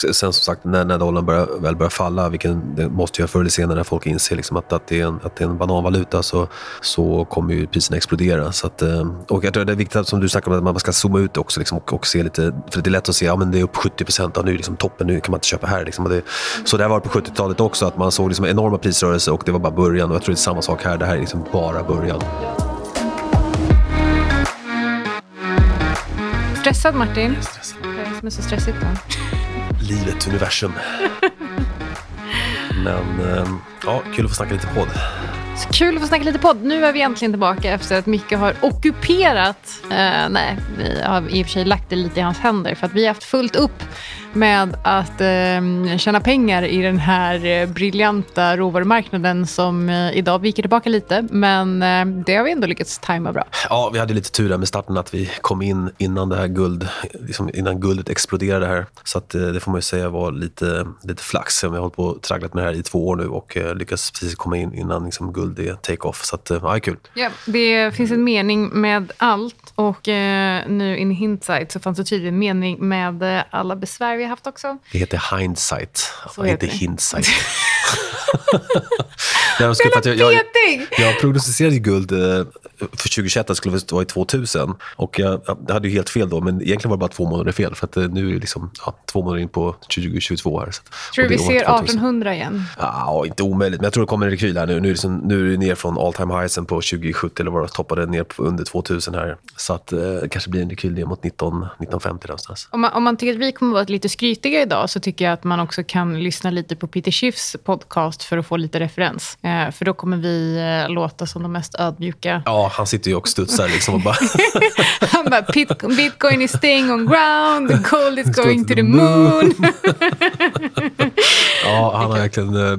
sen som sagt, när, när dollarn börjar, väl börjar falla, vilket det måste göra förr eller senare när folk inser liksom att, att, det är en, att det är en bananvaluta, så, så kommer ju priserna explodera. Så att, eh, och jag tror det är viktigt, att, som du snackade om, att man ska zooma ut också liksom, och, och se lite, för det är lätt att se, ja men det är upp 70 procent, nu är liksom toppen, nu kan man inte köpa här. Liksom. Det, så det har varit på 70-talet också, att man såg liksom enorma prisrörelser och det var bara början. Och jag tror det är samma sak här, det här är liksom bara början. Stressad Martin? Jag är stressad. Vad är det som är så stressigt då? Livet, universum. Men eh, ja, kul att få snacka lite podd. Så kul att få snacka lite podd. Nu är vi äntligen tillbaka efter att Micke har ockuperat... Eh, nej, vi har i och för sig lagt det lite i hans händer för att vi har haft fullt upp med att eh, tjäna pengar i den här eh, briljanta råvarumarknaden som eh, idag viker tillbaka lite. Men eh, det har vi ändå lyckats tajma bra. Ja, vi hade lite tur där med starten att vi kom in innan det här guld, liksom innan guldet exploderade här. Så att, eh, det får man ju säga var lite, lite flax. Vi har hållit på och tragglat med det här i två år nu och eh, lyckats precis komma in innan liksom, guld är take-off. Så att, eh, ja, det är kul. Ja, det finns en mening med allt och nu in hindsight så fanns det tydligen en mening med alla besvär vi haft också. Det heter hindsight, Så inte heter det. hindsight. jag, skulle, för att jag, jag, jag prognostiserade guld eh, för 2021 att det skulle vara i 2000. Och jag, jag hade ju helt fel då, men egentligen var det bara två månader fel. För att eh, nu är det liksom, ja, två månader in på 2022 här. Så, Tror du vi ser 2000. 1800 igen? Ja, inte omöjligt, men jag tror det kommer en rekyl här nu. Nu är det, liksom, nu är det ner från all time highsen på 2070 eller vad det toppade ner under 2000 här. Så att eh, det kanske blir en rekyl ner mot 19, 1950 någonstans. Om man, om man tycker att vi kommer vara lite skrytiga idag så tycker jag att man också kan lyssna lite på Peter Schiffs podcast för att få lite referens. Eh, för då kommer vi eh, låta som de mest ödmjuka. Ja, han sitter ju och studsar liksom och bara... Han bara, "Pit- Bitcoin is staying on ground, the gold is going to the moon. ja, han har verkligen... eh,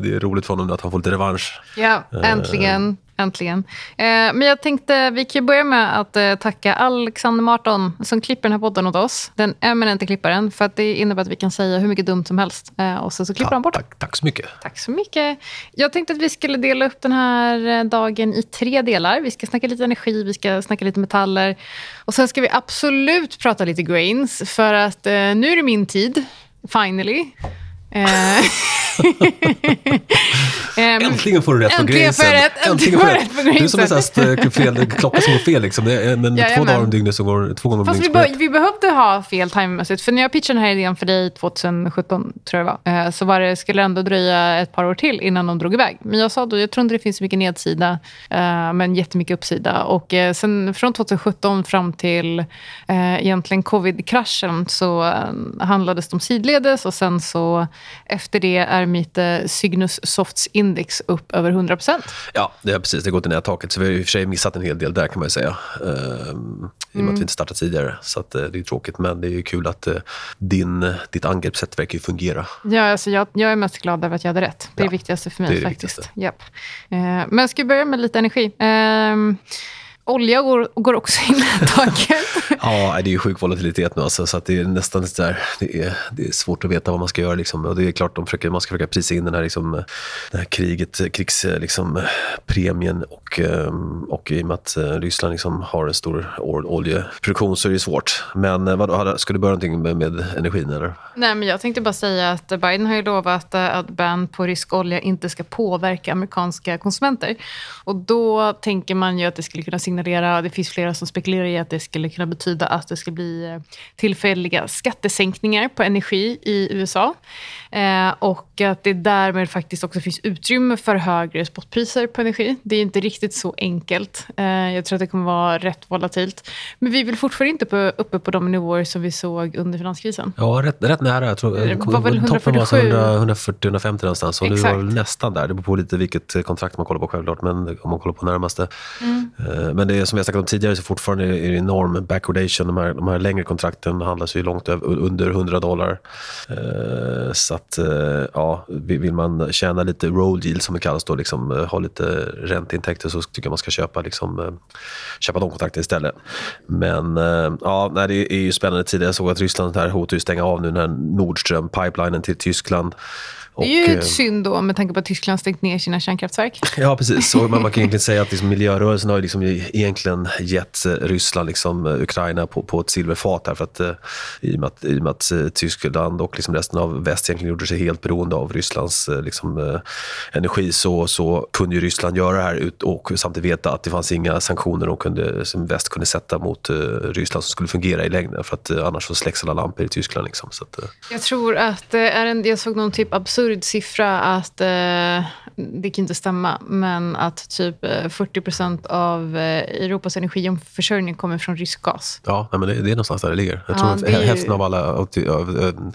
Det är roligt för honom att han får lite revansch. Ja, äntligen. Äntligen. Eh, men jag tänkte vi kan börja med att eh, tacka Alexander Marton som klipper den här podden åt oss. Den eminente klipparen. För att det innebär att vi kan säga hur mycket dumt som helst. Eh, och sen så klipper han bort tack, tack så mycket. Tack så mycket. Jag tänkte att vi skulle dela upp den här eh, dagen i tre delar. Vi ska snacka lite energi, vi ska snacka lite metaller. Och sen ska vi absolut prata lite grains. För att eh, nu är det min tid, finally. Eh, Äntligen får du rätt på gränsen. jag rätt- äntligen får jag rätt på Du är som en sån st- fel, en klocka som går fel. Liksom. Det är en, en, två dagar om dygnet som går, två gånger om Fast vi, dygnet. som be- vi behövde ha fel timingmässigt. För när jag pitchade den här idén för dig 2017, tror jag det var, eh, så var det, skulle det ändå dröja ett par år till innan de drog iväg. Men jag sa då, jag tror inte det finns så mycket nedsida, eh, men jättemycket uppsida. Och eh, sen från 2017 fram till eh, egentligen covid-kraschen så eh, handlades de sidledes och sen så efter det är mitt eh, Cygnus Softs index upp över 100 procent. Ja, det är precis. Det går till nättaket. Så vi har i och för sig missat en hel del där kan man ju säga. Ehm, I och med att vi inte startat tidigare. Så att, eh, det är tråkigt. Men det är kul att eh, din, ditt angreppssätt verkar fungera. Ja, alltså jag, jag är mest glad över att jag hade rätt. Det är Ja, det viktigaste för mig. det det faktiskt. viktigaste. Japp. Eh, men ska vi börja med lite energi? Ehm, olja går, går också in i taket. Ja, det är ju sjuk volatilitet nu alltså, så att det är nästan så där, det är, det är svårt att veta vad man ska göra. Liksom. Och det är klart de försöker, man ska försöka prisa in den här, liksom, det här kriget, krigs, liksom, premien och, ehm, och i och med att eh, Ryssland liksom har en stor ol- oljeproduktion så är det svårt. Men eh, hade- ska du börja någonting med, med energin eller? Nej, men jag tänkte bara säga att Biden har ju lovat att ban på rysk olja inte ska påverka amerikanska konsumenter. Och då tänker man ju att det skulle kunna signalera, det finns flera som spekulerar i att det skulle kunna betyda att det ska bli eh, tillfälliga skattesänkningar på energi i USA. Eh, och att det därmed faktiskt också finns utrymme för högre spotpriser på energi. Det är inte riktigt så enkelt. Eh, jag tror att det kommer vara rätt volatilt. Men vi väl fortfarande inte på, uppe på de nivåer som vi såg under finanskrisen. Ja, rätt, rätt nära. Jag tror, Det var väl toppen var så 147. 140-150 någonstans. Och nu var det nästan där. Det beror på lite vilket kontrakt man kollar på självklart. Men om man kollar på närmaste. Mm. Eh, Men det är som har snackat om tidigare så fortfarande är det enorm backwardation. De här, de här längre kontrakten handlas ju långt över, under 100 dollar. Eh, Så att, eh, ja, vill man tjäna lite roll yield som det kallas då, liksom, eh, ha lite ränteintäkter så tycker jag man ska köpa, liksom, eh, köpa de kontrakten istället. Men eh, ja, nej, det är ju spännande tider. Jag såg att Ryssland här hotar ju stänga av nu den här Nordström, pipelinen till Tyskland. Det är ju ett synd då med tanke på att Tyskland stängt ner sina kärnkraftverk. Ja, precis. Och man, man kan egentligen säga att liksom miljörörelsen har liksom egentligen gett Ryssland, liksom, Ukraina på, på ett silverfat här. För att, i, och med att, I och med att Tyskland och liksom resten av väst egentligen gjorde sig helt beroende av Rysslands liksom, energi så, så kunde ju Ryssland göra det här och samtidigt veta att det fanns inga sanktioner de kunde, som väst kunde sätta mot Ryssland som skulle fungera i längden. För att annars så släcks alla lampor i Tyskland. Liksom, så att, jag tror att är en, jag såg någon typ absurd siffra att eh, det kan inte stämma, men att typ 40 eh, procent av eh, Europas energiförsörjning kommer från rysk gas. Ja, men det, det är någonstans där det ligger. Jag tror ja, att hälften av alla av, av, av,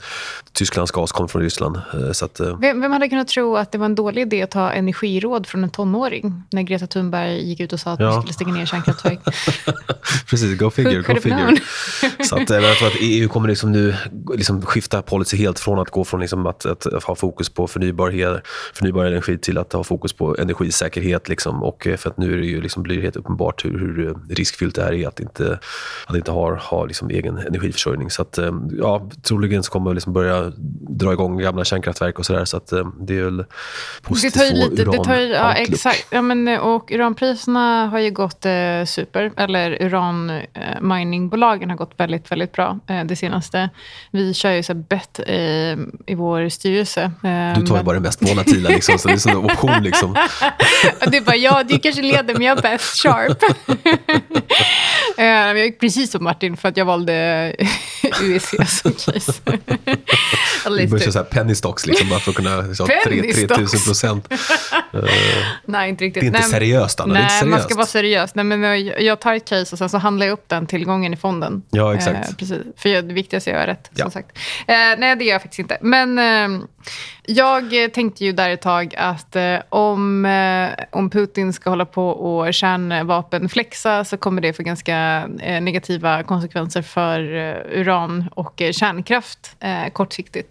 Tysklands gas kommer från Ryssland. Så att, vem, vem, hade kunnat tro att det var en dålig idé att ta energiråd från en tonåring när Greta Thunberg gick ut och sa att ja. vi skulle stänga ner kärnkraftverk? Precis, go figure. Go figure. så att, jag tror att EU kommer liksom nu liksom skifta policy helt från att gå från liksom att, att, att ha fokus på förnybar, förnybar energi till att ha fokus på energisäkerhet. Liksom. Och eh, för att nu är det ju liksom, blir det helt uppenbart hur, hur eh, riskfyllt det här är att inte, att inte ha, ha liksom egen energiförsörjning. Så att, eh, ja, troligen så kommer vi liksom börja dra igång gamla kärnkraftverk och sådär. Så att det är väl positivt det tar ju lite, det tar ju, ja, exakt. Ja, men, och uranpriserna har ju gått eh, super. Eller uranminingbolagen har gått väldigt, väldigt bra eh, det senaste. Vi kör ju så bett eh, i vår styrelse. Du tar ju bara det mest volatila, liksom, så det är som en option. Liksom. är bara, ja, du kanske leder, men jag är bäst sharp. jag gick precis som Martin, för att jag valde UEC som case. Du börjar köra penny stocks, liksom, bara för att kunna liksom, 3000 procent. Nej, inte riktigt. Det är inte Nej, seriöst, Anna. Nej, seriöst. man ska vara seriös. Nej, men jag tar ett case och sen så handlar jag upp den tillgången i fonden. Ja, exakt. Eh, precis. För det viktigaste är att göra rätt, ja. som sagt. Eh, nej, det gör jag faktiskt inte. Men eh, jag tänkte ju där ett tag att eh, om, eh, om Putin ska hålla på och kärnvapenflexa så kommer det få ganska eh, negativa konsekvenser för uran och kärnkraft kortsiktigt.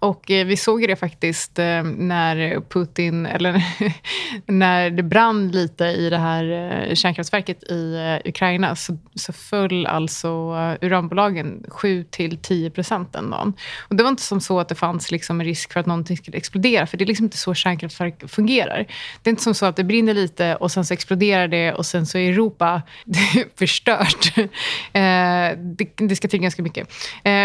Och eh, vi såg det faktiskt eh, när Putin, eller när det brann lite i det här eh, kärnkraftverket i eh, Ukraina så, så föll alltså eh, uranbolagen 7 till 10 procent den dagen. Och det var inte som så att det fanns liksom en risk för att någonting skulle explodera, för det är liksom inte så kärnkraftverk fungerar. Det är inte som så att det brinner lite och sen så exploderar det och sen så är Europa förstört. Eh, det, det ska till ganska mycket.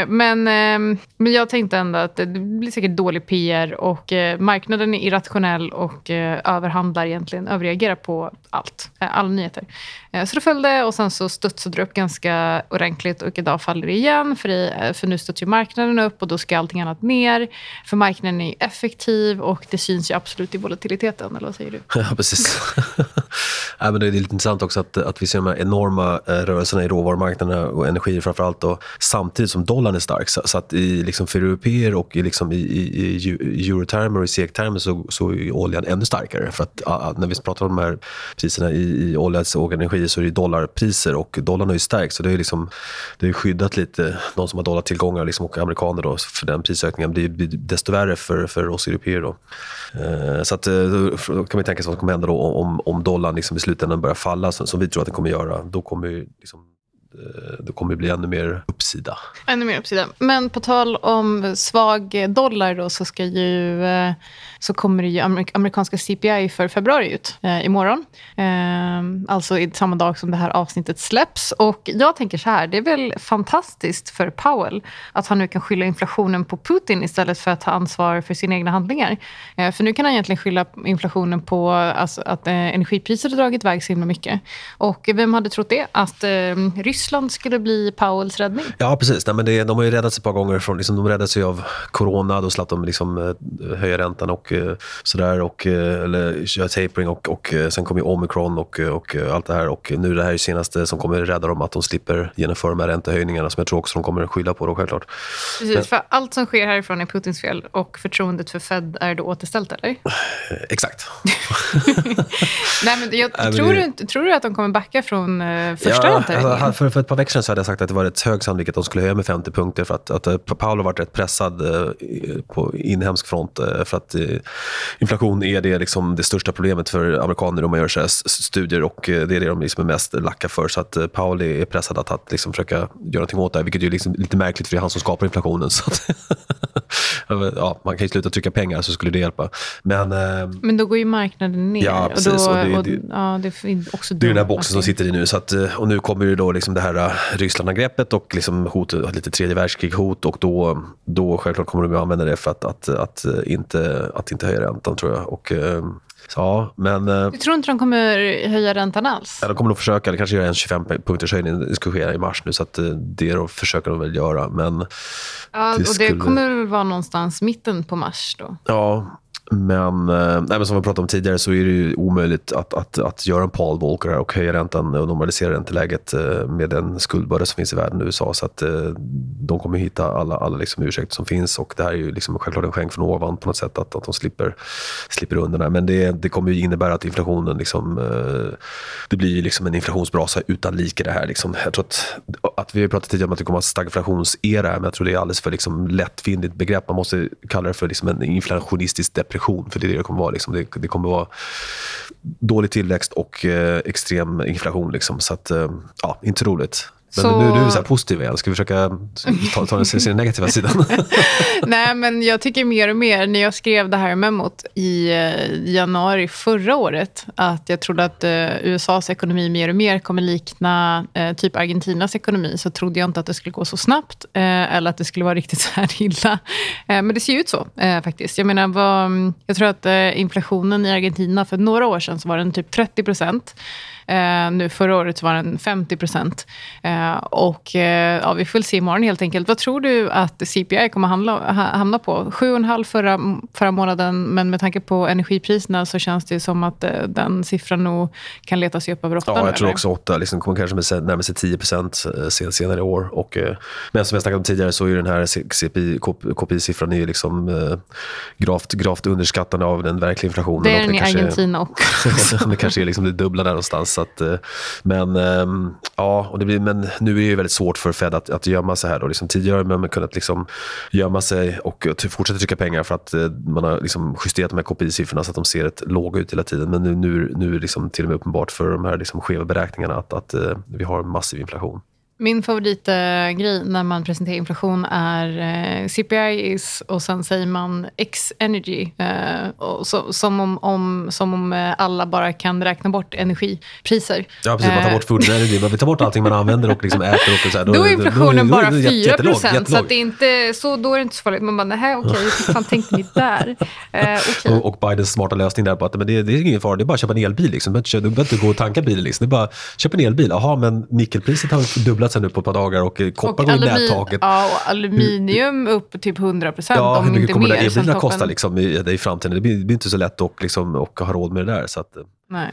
men, ehm, men jag tänkte ändå att blir säkert dålig PR och eh, marknaden är irrationell och eh, överhandlar egentligen, överreagerar på allt, eh, alla nyheter. Eh, så det följde och sen så studsade det upp ganska ordentligt och idag faller det igen för, i, eh, för nu studsar marknaden upp och då ska allting annat ner. För marknaden är effektiv och det syns ju absolut i volatiliteten, eller vad säger du? Ja, precis. ja, men det är lite intressant också att, att vi ser de här enorma eh, rörelserna i råvarumarknaderna och energi framförallt och samtidigt som dollarn är stark. Så, så att i, liksom för europeer och i, liksom Liksom i, i, i eurotermer och i SEK-termer så, så är oljan ännu starkare. För att ah, ah, när vi pratar om de här priserna i, i olja och energi så är det dollarpriser och dollarn har ju stärkt. Så det är liksom, det är skyddat lite de som har dollartillgångar liksom, och amerikaner då, för den prisökningen. Det blir desto värre för, för oss europeer. Då. Eh, så att, eh, då kan man tänka sig vad som kommer hända då om, om dollarn liksom i slutändan börjar falla, som, som vi tror att den kommer göra. Då kommer ju liksom Eh, det kommer bli ännu mer uppsida. Ännu mer uppsida. Men på tal om svag dollar då, så, ska ju, eh, så kommer det ju amerikanska CPI för februari ut eh, imorgon. Eh, alltså i samma dag som det här avsnittet släpps. Och jag tänker så här, det är väl fantastiskt för Powell att han nu kan skylla inflationen på Putin istället för att ta ansvar för sina egna handlingar. Eh, för nu kan han egentligen skylla inflationen på alltså, att eh, energipriser har dragit iväg så himla mycket. Och vem hade trott det? Att eh, Ryssland skulle bli Powells räddning? Ja, precis. Nej, men det, de har ju räddats ett par gånger. Från, liksom, de räddades ju av corona. Då slapp de liksom, eh, höja räntan och eh, sådär. Och, eh, eller köra tapering. Och, och, sen kom ju omikron och, och allt det här. Och nu är det här senaste som kommer rädda dem att de slipper genomföra de här räntehöjningarna som jag tror också de kommer skylla på då självklart. Precis, men, för allt som sker härifrån är Putins fel och förtroendet för Fed är då återställt, eller? Exakt. Nej, men jag, Nej, tror, men det... du, tror du att de kommer backa från första ja, räntehöjningen? För, för ett par veckor sedan så hade jag sagt att det var rätt hög sannolikhet att de skulle höja med 50 punkter för att, att eh, Paolo har varit rätt pressad uh, på inhemsk front uh, för att inflation är det, liksom, det största problemet för amerikaner om man gör så studier och det är det de liksom är mest lacka för. Så att Paolo är pressad att, att liksom försöka göra någonting åt det här, vilket är liksom lite märkligt för det är han som skapar inflationen. Så att ja, man kan ju sluta trycka pengar så skulle det hjälpa. Men, eh, Men då går ju marknaden ner. Ja, precis, Och då, och det- och, det- ja, det är också det är den här boxen som sitter i nu. Så att, eh, och nu kommer ju då liksom det här eh, Rysslandangreppet och liksom hot, lite tredje världskrig-hot. Och då, då självklart kommer de att använda det för att, att, att, eh, inte, att inte höja räntan, tror jag. Och, eh, så, ja, men Du tror inte de kommer höja räntan alls? ja, de kommer nog försöka. Det kanske göra en 25 punkters höjning. Det ska ske i mars nu, så att, det då försöker de väl göra. Men Ja, och det det skulle- kommer väl vara någonstans mitten på mars då? Ja, men, eh, nej, men som vi pratade om tidigare så är det ju omöjligt att, att, att göra en Paul Volcker här och höja räntan och normalisera ränteläget eh, med den skuldbörda som finns i världen i USA. Så att eh, de kommer hitta alla, alla liksom ursäkter som finns och det här är ju liksom självklart en skänk från ovan på något sätt att, att de slipper, slipper undan det här. Men det, det kommer ju innebära att inflationen liksom, det blir ju liksom en inflationsbrasa utan like det här. Liksom. Jag tror att, att vi har pratat tidigare om att det kommer att vara en stagflationsera men jag tror det är alldeles för liksom lättvindigt begrepp. Man måste kalla det för liksom en inflationistisk depression depression. för det är det det kommer vara. Liksom. Det, det kommer vara dålig tillväxt och eh, extrem inflation. Liksom. Så att, eh, ja, inte roligt. Men Så- nu, nu är vi så här positiva igen. Ska vi försöka ta, ta den, se den negativa sidan? Nej, men jag tycker mer och mer, när jag skrev det här memot i eh, januari förra året, att jag trodde att eh, USAs ekonomi mer och mer kommer likna eh, typ Argentinas ekonomi, så trodde jag inte att det skulle gå så snabbt, eh, eller att det skulle vara riktigt så här illa. Eh, men det ser ju ut så, eh, faktiskt. Jag menar, vad, jag tror att inflationen i Argentina, för några år sedan så var den typ 30 procent. Eh, nu förra året var den 50 procent. Eh, och eh, ja, vi får väl se imorgon helt enkelt. Vad tror du att CPI kommer handla, ha, hamna på? 7,5 förra, förra månaden, men med tanke på energipriserna så känns det som att eh, den siffran nog kan leta sig upp över 8 Ja, jag tror också 8. Liksom kommer kanske närma sig 10 procent sen, senare i år. Och, eh, men som jag snackat om tidigare så är den här KPI-siffran är ju liksom eh, gravt, gravt underskattande av den verkliga inflationen. Det är den i kanske- Argentina också. det kanske är liksom det dubbla där någonstans. Så att, eh, men, ehm, ja, och det blir, men nu är det ju väldigt svårt för Fed att, att gömma sig här. Då. Liksom, tidigare har man kunnat liksom gömma sig och fortsätta trycka pengar för att eh, man har liksom justerat de här KPI-siffrorna så att de ser ett låga ut hela tiden. Men nu, nu, nu är det liksom till och med uppenbart för de här liksom skeva beräkningarna att, att eh, vi har en massiv inflation. Min favoritgrej när man presenterar inflation är eh, CPI is, och sen säger man X energy. Eh, så, som om, om, som om eh, alla bara kan räkna bort energipriser. Ja, precis. Man tar bort food energy. Man vill ta bort allting man använder och liksom äter. Och så här. Då är inflationen bara det 4 jätte- jättelåg, procent, så, jättelåg. att det är inte, så då är det inte så farligt. Man bara, nej okej, hur fan tänkte ni där? Eh, okej. Och, och Bidens smarta lösning där på att men det, det är ingen fara, det är bara att köpa en elbil. Liksom. Du, behöver inte- gå och tanka bilen. Liksom. Det är bara köp en elbil. Jaha, men nickelpriset har dubblats här nu på ett par dagar och eh, koppar Och går i nättaket. Ja, och aluminium upp till 100 procent, Ja, om hur mycket inte kommer mer. de där sen elbilarna kosta liksom, i, i framtiden? Det blir, det blir inte så lätt att, liksom, att ha råd med det där. Så att, eh, Nej.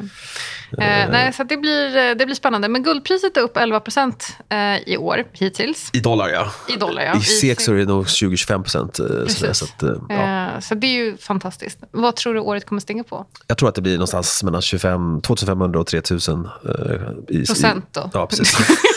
Eh, nej, så det, blir, eh, det blir spännande. Men guldpriset är upp 11 procent eh, i år hittills. I dollar, ja. I dollar, ja. I SEK så är det nog 20-25 procent. eh. Så, att, eh, ja. Eh, så det är ju fantastiskt. Vad tror du året kommer stänga på? Jag tror att det blir någonstans mellan 25, 2500 och 3000. eh, i, Procent då? Ja, precis.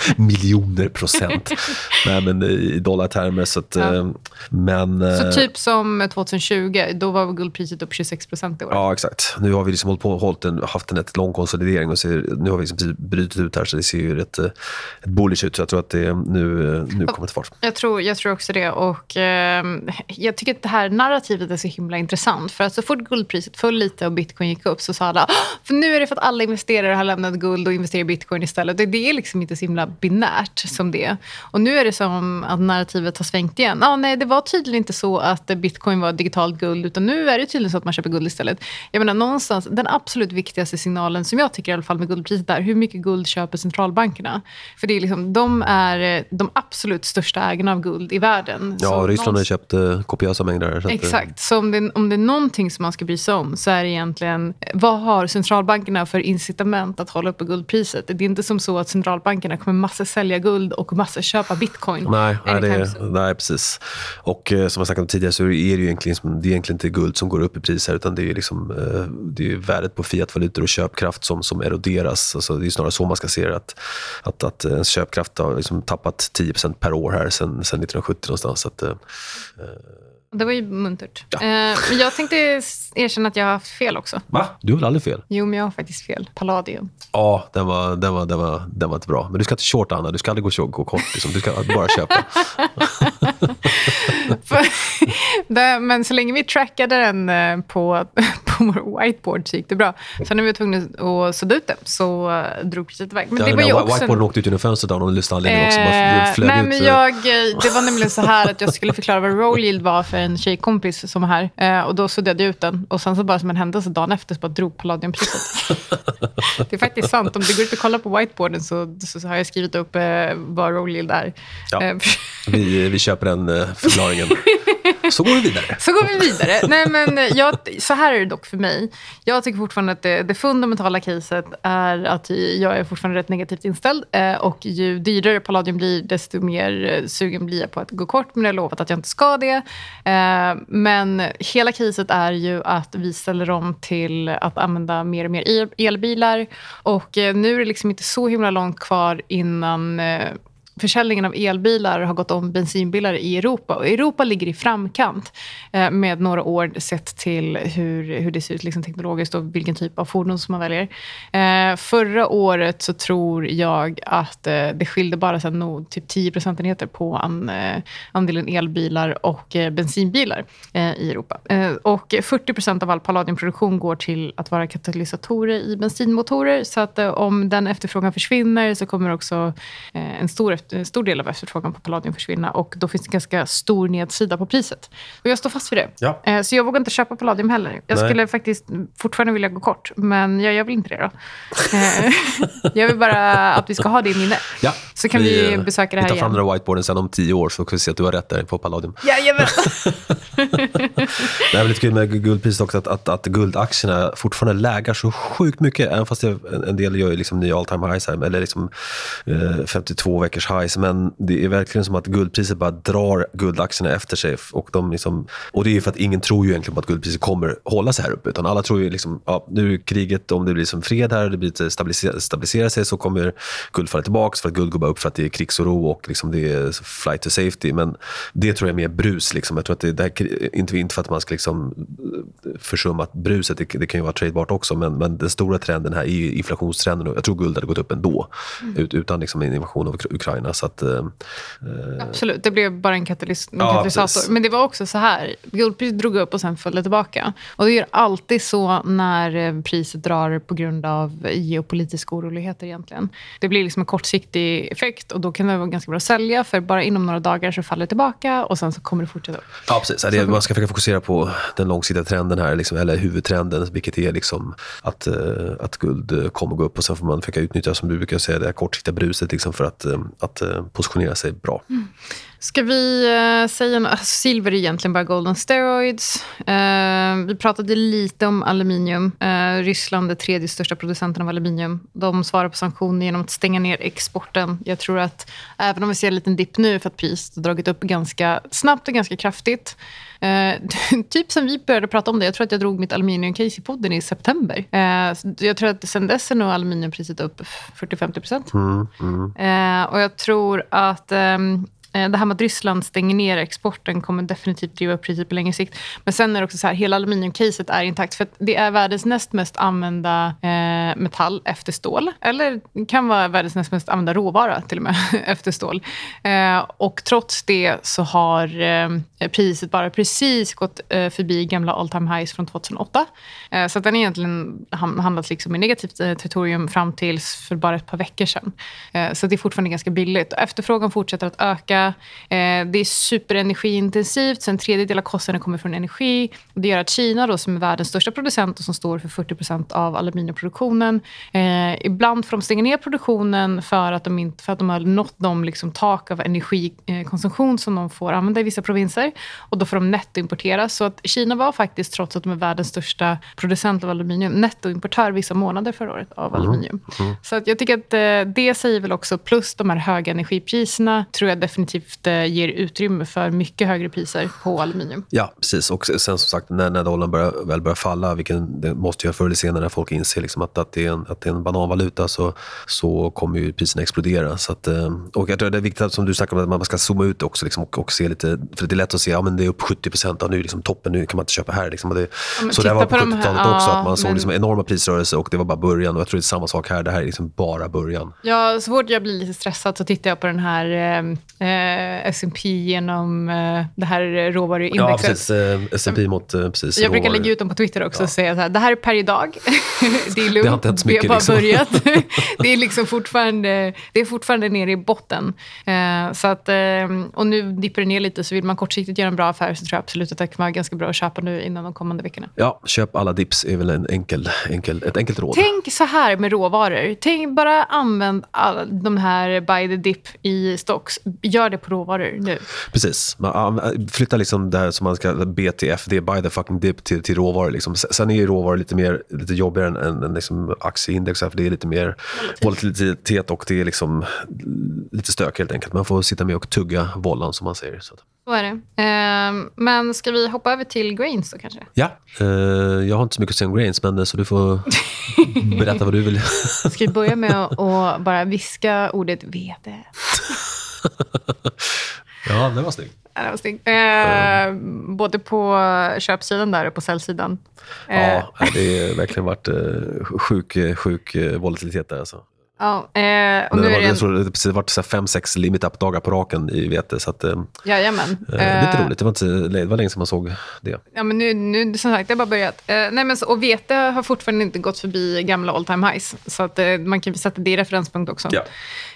Miljoner procent. Nej, men i dollartermer. Så att, Ja. eh, men, Så eh, typ som 2020, då var guldpriset upp 26 procent i år. Ja, exakt. Nu har vi liksom hållit på, hållit en, haft en rätt lång konsolidering och ser, nu har vi liksom brutit ut här så det ser ju rätt, eh, ett bullish ut. Så jag tror att det nu, eh, nu kommer det fart. Jag tror, jag tror också det. Och, ehm, jag tycker att det här narrativet är så himla intressant. För att så fort guldpriset föll lite och bitcoin gick upp så sa alla "Åh, för nu är det för att alla investerare har lämnat guld och investerar i bitcoin istället. Det, det är liksom inte så himla binärt som det. Och nu är det som att narrativet har svängt igen. Ah, nej, det var tydligen inte så att bitcoin var digitalt guld utan nu är det tydligen så att man köper guld istället. Jag menar någonstans, den absolut viktigaste signalen som jag tycker i alla fall med guldpriset är hur mycket guld köper centralbankerna? För det är liksom, de är eh, de absolut största ägarna av guld i världen. Ja, Så Ryssland har köpt eh, kopiösa mängder. Så eh, Exakt. Så om det, om det är någonting som man ska bry sig om så är det egentligen vad har centralbankerna för incitament att hålla uppe guldpriset? Det är inte som så att centralbankerna kommer massa sälja guld och massa köpa bitcoin. Nej, nej, det, nej, precis. Och eh, som jag sagt tidigare så är det ju egentligen, det är egentligen inte guld som går upp i pris här utan det är liksom, eh, det är värdet på fiatvalutor och köpkraft som, som eroderas. Alltså, det är snarare så man ska se det. Att, att, att ens köpkraft har liksom tappat 10% per år här sen, sen 1970 någonstans. Så att, eh, Det var ju muntert. Ja. Eh, men jag tänkte erkänna att jag har haft fel också. Va? Du har väl aldrig fel? Jo, men jag har faktiskt fel. Palladium. Ja, den var, den, var, den, var, den var inte bra. Men du ska inte shorta, Anna. Du ska aldrig gå, gå kort. Liksom. Du ska bara köpa. Men så länge vi trackade den eh, på, på vår whiteboard så gick det bra. Sen när vi var tvungna att sudda ut det så eh, drog priset iväg. Men ja, det var ju också whiteboarden en... åkte ut genom fönstret av någon lustig anledning också. Eh, nej, men jag, det var nämligen så här att jag skulle förklara vad roll yield var för en tjejkompis som var här. Eh, och då suddade jag ut den. Och sen så bara som en händelse dagen efter så bara drog palladiumpriset. det är faktiskt sant. Om du går ut och kollar på whiteboarden så, så, så har jag skrivit upp eh, vad roll yield är. Ja, eh, vi, vi köper den eh, förklaringen. Så går vi vidare. Så går vi vidare. Nej, men jag, så här är det dock för mig. Jag tycker fortfarande att det, det fundamentala caset är att jag är fortfarande rätt negativt inställd. Eh, och ju dyrare palladium blir, desto mer eh, sugen blir jag på att gå kort. Men jag har lovat att jag inte ska det. Eh, men hela caset är ju att vi ställer om till att använda mer och mer elbilar. Och nu är det liksom inte så himla långt kvar innan försäljningen av elbilar har gått om bensinbilar i Europa. Och Europa ligger i framkant eh, med några år sett till hur, hur det ser ut liksom teknologiskt och vilken typ av fordon som man väljer. Eh, förra året så tror jag att eh, det skilde bara så nog typ 10 procentenheter på an, eh, andelen elbilar och eh, bensinbilar eh, i Europa. och 40 procent av all palladiumproduktion går till att vara katalysatorer i bensinmotorer. Så att om den efterfrågan försvinner så kommer också en stor Eh, stor del av efterfrågan på palladium försvinna och då finns det ganska stor nedsida på priset. Och jag står fast vid det. Ja. Eh, så jag vågar inte köpa palladium heller. Jag Nej. skulle faktiskt fortfarande vilja gå kort, men jag gör väl inte det då. Eh, jag vill bara att vi ska ha det i minne. Ja. Så kan vi, vi besöka det här igen. Vi tar fram den whiteboarden sen om tio år så kan vi se att du har rätt där på palladium. Jajamän. det är lite kul med guldpriset också att, att, att guldaktierna fortfarande lägar så sjukt mycket. Även fast en del gör liksom nya all time highs här, eller liksom, eh, 52 veckors highs. Men det är verkligen som att guldpriset bara drar guldaktierna efter sig. Och, de liksom, och det är för att ingen tror ju egentligen på att guldpriset kommer hålla sig här uppe. Utan alla tror ju liksom, ja, nu är kriget, om det blir som fred här, det blir stabilisera, stabilisera sig så kommer guld falla tillbaka för att guld går bara upp för att det är krigsoro och liksom det är flight to safety. Men det tror jag är mer brus. Liksom. Jag tror att det, det här, inte, inte för att man ska liksom försumma bruset, det, det kan ju vara tradebart också. Men, men den stora trenden här är inflationstrenden och jag tror guld hade gått upp ändå. Mm. Ut, utan liksom en invasion av Ukraina. Så att, eh, Absolut, det blev bara en, katalys ja, katalysator. Precis. Men det var också så här, guldpriset drog upp och sen föll tillbaka. Och det gör alltid så när eh, priset drar på grund av geopolitiska oroligheter egentligen. Det blir liksom en kortsiktig effekt och då kan det vara ganska bra att sälja för bara inom några dagar så faller det tillbaka och sen så kommer det fortsätta upp. Ja, precis. Det, man ska försöka fokusera på den långsiktiga trenden här, liksom, eller huvudtrenden, vilket är liksom att, uh, att guld kommer gå upp och sen får man försöka utnyttja, som du brukar säga, det kortsiktiga bruset liksom, för att, uh, att eh, positionera sig bra. Mm. Ska vi uh, säga något? Alltså, silver är egentligen bara golden steroids. Uh, vi pratade lite om aluminium. Uh, Ryssland är tredje största producenten av aluminium. De svarar på sanktioner genom att stänga ner exporten. Jag tror att även om vi ser en liten dipp nu för att priset har dragit upp ganska snabbt och ganska kraftigt. Uh, typ som vi började prata om det. Jag tror att jag drog mitt aluminiumcase i podden i september. Uh, jag tror att sen dess är nog aluminiumpriset upp 40-50 procent. Mm, mm. uh, och jag tror att um, Eh, det här med att Ryssland stänger ner exporten kommer definitivt driva upp priset på längre sikt. Men sen är det också så här, hela aluminiumcaset är intakt. För det är världens näst mest använda eh, metall efter stål. Eller kan vara världens näst mest använda råvara till och med efter stål. Eh, och trots det så har eh, priset bara precis gått eh, förbi gamla all time highs från 2008. Eh, så att den egentligen handlats liksom i negativt eh, territorium fram tills för bara ett par veckor sedan. Eh, så det är fortfarande ganska billigt. Efterfrågan fortsätter att öka Eh, det är superenergiintensivt, så en tredjedel av kostnaden kommer från energi. Det gör att Kina, då, som är världens största producent och som står för 40% av aluminiumproduktionen, eh, ibland får de stänga ner produktionen för att de, inte, för att de har nått de liksom, tak av energikonsumtion som de får använda i vissa provinser. Och Då får de nettoimportera. Så att Kina var faktiskt, trots att de är världens största producent av aluminium, nettoimportör vissa månader förra året av mm. aluminium. Mm. Så att jag tycker att eh, det säger väl också, plus de här höga energipriserna, tror jag definitivt definitivt eh, ger utrymme för mycket högre priser på aluminium. Ja, precis. Och sen som sagt, när, när dollarn börjar, väl börjar falla, vilket det måste göra förr eller senare när folk inser liksom att, att, det är en, att det är en bananvaluta, så, så kommer ju priserna explodera. Så att, eh, och jag tror det är viktigt, som du snackade om, att man ska zooma ut också liksom, och, och, se lite, för det är lätt att se, ja men det är upp 70 procent, ja, nu är liksom toppen, nu kan man inte köpa här. Liksom. Det, ja, så det var på 70-talet de också, att man såg men... liksom enorma prisrörelser och det var bara början. Och jag tror det är samma sak här, det här är liksom bara början. Ja, så fort jag blir lite stressad så tittar jag på den här eh, eh, S&P genom eh, det här råvaruindexet. Ja, precis. Eh, S&P mot eh, precis, Jag brukar lägga ut dem på Twitter också och säga så här, det här är per idag. det är lugnt, Det har inte hänt så vi har mycket, bara liksom. börjat. det, är liksom fortfarande, det är fortfarande nere i botten. Eh, så att, eh, och nu dippar det ner lite, så vill man kortsiktigt göra en bra affär så tror jag absolut att det kan vara ganska bra att köpa nu innan de kommande veckorna. Ja, köp alla dips är väl en enkel, enkel, ett enkelt råd. Tänk så här med råvaror. Tänk bara använd alla de här buy the dip i stocks. Gör det på råvaror nu. Precis. Man an- flyttar liksom det här som man ska BTF, det är buy the fucking dip, till, till råvaror. Liksom. Sen är ju råvaror lite, mer, lite jobbigare än, än, än liksom aktieindex, här, för det är lite mer volatilitet och det är liksom lite stök helt enkelt. Man får sitta med och tugga vollan som man säger. Så. Så är det. Eh, men ska vi hoppa över till grains då kanske? Ja, eh, jag har inte så mycket att säga om grains, men, eh, så du får berätta vad du vill. Ska vi börja med att att bara viska ordet vete? ja, det var snyggt. Ja, det var snyggt. Eh, både på köpsidan där och på säljsidan. Eh, Ja, nej, det har verkligen varit eh, sjuk, sjuk eh, volatilitet där. Alltså. ja, eh, och nu det, var, är det jag en, tror det har varit fem, sex limit up-dagar på raken i vete. Så att, eh, jajamän. eh, lite Eh, roligt. Det var, inte, det var länge sedan man såg det. Ja, men nu, nu, som sagt, det har bara börjat. Eh, nej, men så, och vete har fortfarande inte gått förbi gamla all time highs. Så att, eh, man kan sätta det i referenspunkt också. Ja.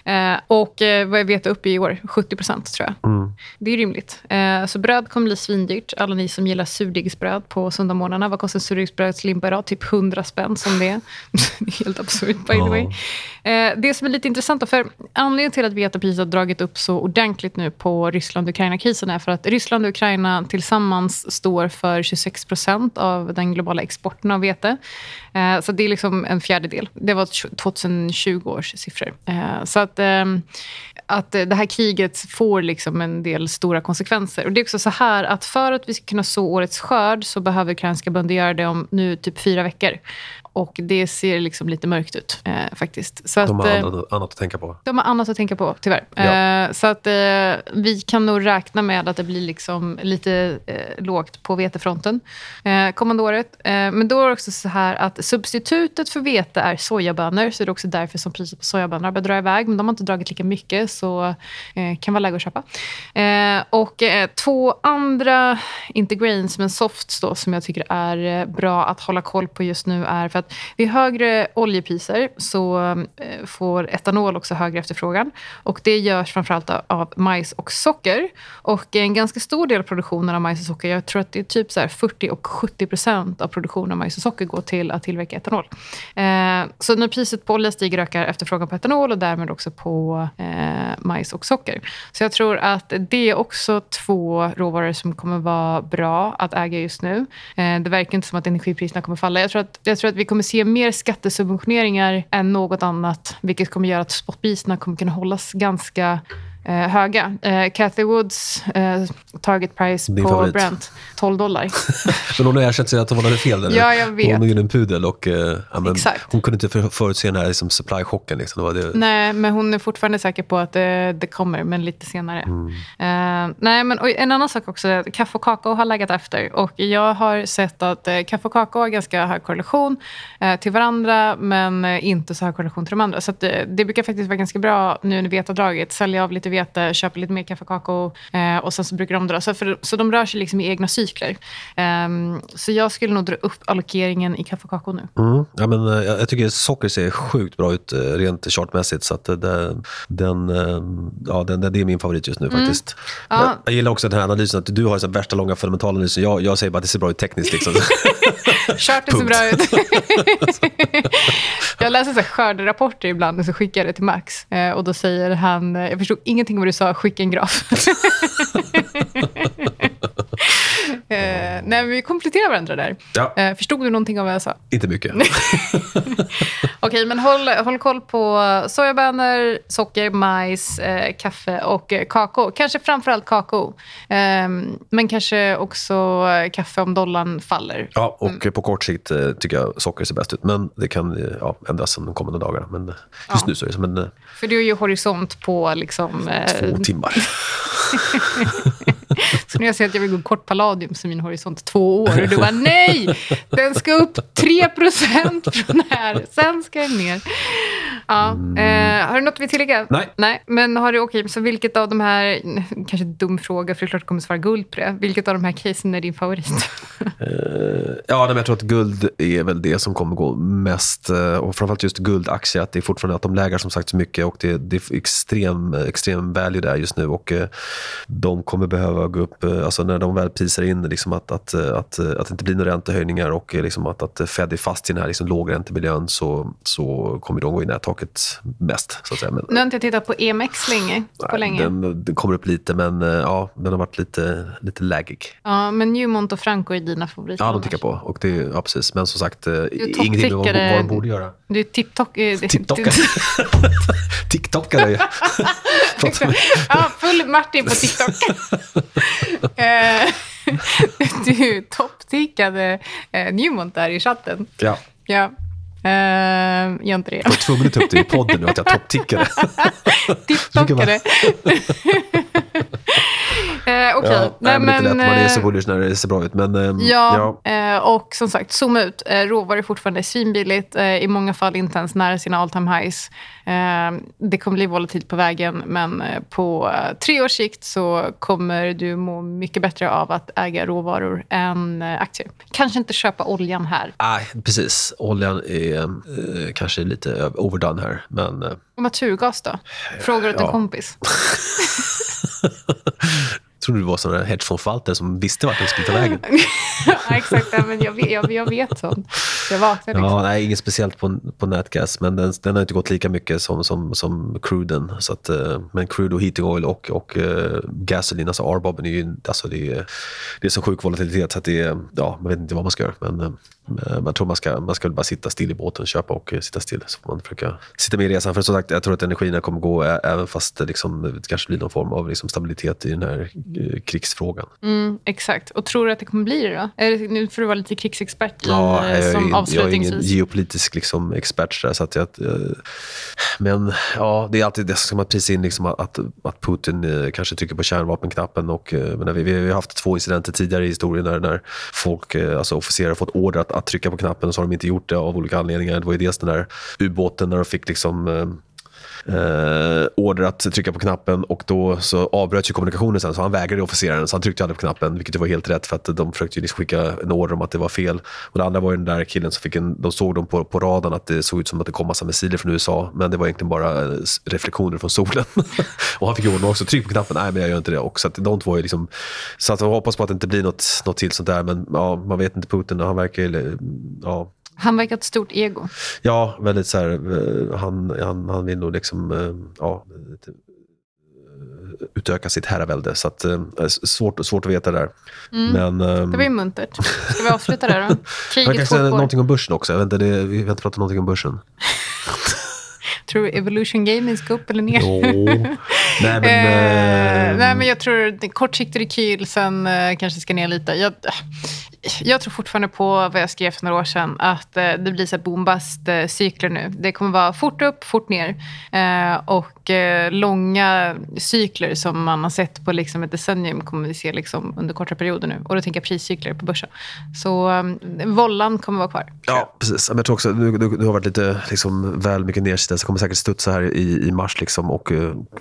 Eh, och eh, vad är vete uppe i år? 70 procent, tror jag. Mm. Det är rimligt. Eh, så bröd kommer bli svindyrt. Alla ni som gillar surdegsbröd på söndagsmorgnarna. Vad kostar en surdegsbrödslimpa idag? Typ 100 spänn som det är. det är helt absurt, by the way. Eh, det som är lite intressant, för anledningen till att vetepriset har dragit upp så ordentligt nu på Ryssland-Ukraina-krisen är för att Ryssland och Ukraina tillsammans står för 26 procent av den globala exporten av vete. Så det är liksom en fjärdedel. Det var 2020 års siffror. Så att, att eh, det här kriget får liksom en del stora konsekvenser. Och det är också så här att för att vi ska kunna så årets skörd så behöver ukrainska bönder göra det om nu typ fyra veckor. Och det ser liksom lite mörkt ut eh, faktiskt. Så De att, har eh, annat, annat att tänka på. de har annat att tänka på, tyvärr. Ja. Eh, så att, eh, vi kan nog räkna med att det blir liksom lite eh, lågt på vetefronten eh, kommande året. Men då är det också så här att substitutet för vete är sojabönor. Så det är också därför som priset på sojabönor börjar dra iväg. Men de har inte dragit lika mycket, så eh, kan vara läge att köpa. Och två andra, inte grains, men softs då, som jag tycker är bra att hålla koll på just nu är för att vid högre oljepriser så eh, får etanol också högre efterfrågan. Och det görs framförallt av, av majs och socker. Och en ganska stor del av produktionen av majs och socker, jag tror att det är typ så här 40 och 70 procent av produktionen av majs och socker går till att tillverka etanol. Eh, så när priset på olja stiger ökar efterfrågan på etanol och därmed också på eh, majs och socker. Så jag tror att det är också två råvaror som kommer vara bra att äga just nu. Det verkar inte som att energipriserna kommer falla. Jag tror att, jag tror att vi kommer se mer skattesubventioneringar än något annat, vilket kommer göra att spotpriserna kommer kunna hållas ganska eh, höga. Eh, Cathy Woods eh, target price Din på favorit. Brent, 12 dollar. Men hon har erkänt sig att hon hade fel där. Ja, jag vet. Hon är ju en pudel och eh, ja, men, hon kunde inte för, förutse den här liksom, supply-chocken. Liksom. Det var det. Nej, men hon är fortfarande säker på att det, det kommer, men lite senare. Mm. Eh, nej, men en annan sak också, är att kaffe och kakao har legat efter. Och jag har sett att eh, kaffe och kakao har ganska hög korrelation eh, till varandra, men eh, inte så hög korrelation till de andra. Så eh, det brukar faktiskt vara ganska bra nu när vete har dragit. Sälja av lite vete, köpa lite mer kaffe och kakao eh, och sen så brukar de dra. Så, för, så de rör sig liksom i egna cykler. Ehm, så jag skulle nog dra upp allokeringen i kaffe kakao nu. Mm. Ja, men, eh, jag, jag tycker socker ser sjukt bra ut eh, rent chartmässigt. Så att, det, den, eh, ja, den, det är min favorit just nu faktiskt. Mm. Ja. Men Jag gillar också den här analysen att du har så värsta långa fundamentala analysen. Jag, jag säger bara att det ser bra ut tekniskt. Liksom. Charten ser Punkt. bra ut. jag läser så här skörderapporter ibland och så skickar jag det till Max. Eh, och då säger han, eh, jag förstod ingenting vad du sa, skicka en graf. eh, nej, vi kompletterar varandra där. ja, Eh, förstod du någonting av vad jag sa? inte mycket. Okej, men håll, håll koll på sojabönor, socker, majs, eh, kaffe och eh, kakao. Kanske framförallt kakao. Ehm, men kanske också eh, kaffe om dollarn faller. Ja, och på kort sikt eh, tycker jag socker ser bäst ut. Men det kan eh, ja, ändras de kommande dagarna. Men eh, just Ja. nu så är det som en eh, För du har ju horisont på liksom... Eh, två timmar. så när jag säger att jag vill gå kort palladium så är min horisont två år. Och du bara nej! Den ska upp 3 från här. Sen ska den ner. Ja. Eh, har du något vi tillägga? Nej. Nej. Men har du, okej, så vilket av de här, kanske dum fråga, för det är klart du kommer svara guld på det. Vilket av de här casen är din favorit? Eh, ja, men jag tror att guld är väl det som kommer gå mest. eh, Och framförallt just guldaktier, att det är fortfarande att de lägger som sagt så mycket och det, det är extrem, extrem value där just nu och eh, de kommer behöva gå upp, eh, alltså när de väl prisar in liksom att, att, eh, att, eh, att det inte blir några räntehöjningar och liksom att, att Fed är fast i den här liksom lågräntemiljön så, så kommer de gå i nättaket mest. Så att säga. Men, nu har inte jag tittat på EMX länge. på nej, länge. Den, den kommer upp lite men ja, den har varit lite, lite laggig. Ja, men Newmont och Franco är dina favoriter. Ja, de tickar på. Och det, ja, precis. Men som sagt, ingenting med vad, vad de borde göra. Du är TikTok... eh, TikTokare. Ju. ja, full Martin på TikTok. Eh, du topptickade eh, Newmont där i chatten. ja. Ja. Eh, gör inte det. Jag var tvungen att ta upp det i podden nu, att jag topptickade. TikTokare. eh, Okej. Ja, nej, men lite lätt. Man är så eh, bullish när det ser bra ut. Men, ehm, Ja, Eh, och som sagt, zooma ut. Eh, råvaror är fortfarande svinbilligt. Eh, I många fall inte ens nära sina all time highs. Eh, det kommer bli volatilt på vägen, men eh, på eh, tre års sikt så kommer du må mycket bättre av att äga råvaror än eh, aktier. Kanske inte köpa oljan här. Nej, precis. Oljan är eh, kanske lite overdone här. Men Och naturgas då? Frågar åt en Ja. kompis. tror du var sån här hedgefondförvaltare som visste vart den skulle ta vägen. ja, exakt. Ja, men jag, vet, jag, jag vet sånt. Jag vaknar liksom. Ja, nej, inget speciellt på, på nätgas, men den, den har inte gått lika mycket som, som, som cruden. Så att, eh, men crude och heating oil och, och uh, gasoline, alltså R-bobben, är ju alltså det är, det är så sjuk volatilitet så att det är, ja, man vet inte vad man ska göra. Men, eh, jag tror man ska, man ska bara sitta still i båten, köpa och eh, sitta still. Så får man försöka sitta med i resan. För som sagt, jag tror att energin kommer gå även fast det, liksom, det kanske blir någon form av liksom, stabilitet i den här eh, krigsfrågan. Mm, exakt. Och tror du att det kommer bli det då? Är det, nu får du vara lite krigsexpert i, Ja, eh, jag, som ingen, jag är avslutningsvis. ingen geopolitisk liksom, expert. Så, där, så att jag, eh, men ja, det är alltid det ska man prisa in liksom, att, att Putin eh, kanske trycker på kärnvapenknappen. Och, eh, men vi, vi har haft två incidenter tidigare i historien när, när folk, eh, alltså officerare har fått order att, att trycka på knappen och så har de inte gjort det av olika anledningar. Det var ju dels den där ubåten när de fick liksom eh, order att trycka på knappen och då så avbröts ju kommunikationen sen så han vägrade officeraren så han tryckte aldrig på knappen vilket var helt rätt för att de försökte ju liksom skicka en order om att det var fel. Och det andra var ju den där killen som fick en, de såg dem på, på radarn att det såg ut som att det kom massa missiler från USA men det var egentligen bara eh, reflektioner från solen. och han fick ju order också, tryck på knappen, nej men jag gör inte det. Och så att de två är liksom, så att jag hoppas på att det inte blir något, något till sånt där men ja, man vet inte Putin, han verkar ju, ja, han verkar ha ett stort ego. Ja, väldigt så här, eh, han, han, han vill nog liksom, eh, ja, eh, utöka sitt herravälde. Så att, svårt, svårt att veta där. Men, Mm. Det var ju muntert. Ska vi avsluta där då? man Kriget kan säga någonting om börsen också. Jag vet inte, det, vi har inte pratat någonting om börsen. Tror du Evolution Gaming ska upp eller ner? Jo. Nej, men... Eh, eh, nej, men jag tror kortsiktig rekyl, sen eh, kanske ska ner lite. Jag, jag tror fortfarande på vad jag skrev för några år sedan, att eh, det blir så bombast-cykler nu. Det kommer vara fort upp, fort ner. Eh, och eh, långa cykler som man har sett på liksom ett decennium kommer vi se liksom under korta perioder nu. Och då tänker jag priscykler på börsen. Så eh, vollan kommer vara kvar. Ja, precis. Men jag tror också, nu, nu, nu har varit lite liksom, väl mycket nedsida, så kommer säkert studsa här i, i mars liksom, och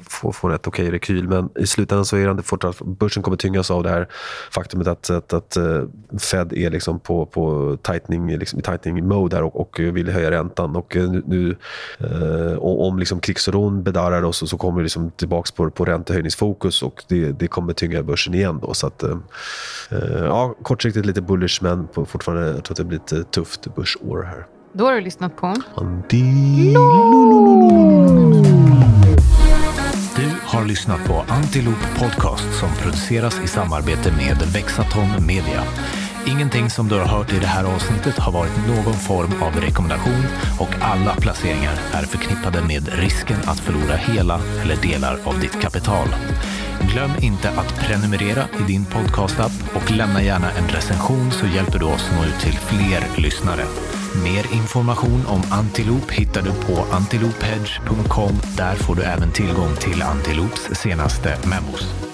få, få en rätt okej rekyl. Men i slutändan så är det fortfarande, börsen kommer tyngas av det här faktumet att, att, att eh, Fed är liksom på, på tightening, liksom, tightening mode här och, och vill höja räntan. Och eh, nu, eh, om om liksom krigsoron bedarrar oss så, så kommer vi liksom tillbaka på, på räntehöjningsfokus och det, det kommer tynga börsen igen. Då, så att, eh, eh, ja, kortsiktigt lite bullish men fortfarande jag tror att det blir ett tufft börsår här. Då har du lyssnat på Andi... Har lyssnat på Antiloop Podcast som produceras i samarbete med Vexatom Media. Ingenting som du har hört i det här avsnittet har varit någon form av rekommendation och alla placeringar är förknippade med risken att förlora hela eller delar av ditt kapital. Glöm inte att prenumerera i din podcastapp och lämna gärna en recension så hjälper du oss nå ut till fler lyssnare. Mer information om Antiloop hittar du på antilophedge.com. Där får du även tillgång till Antiloops senaste memos.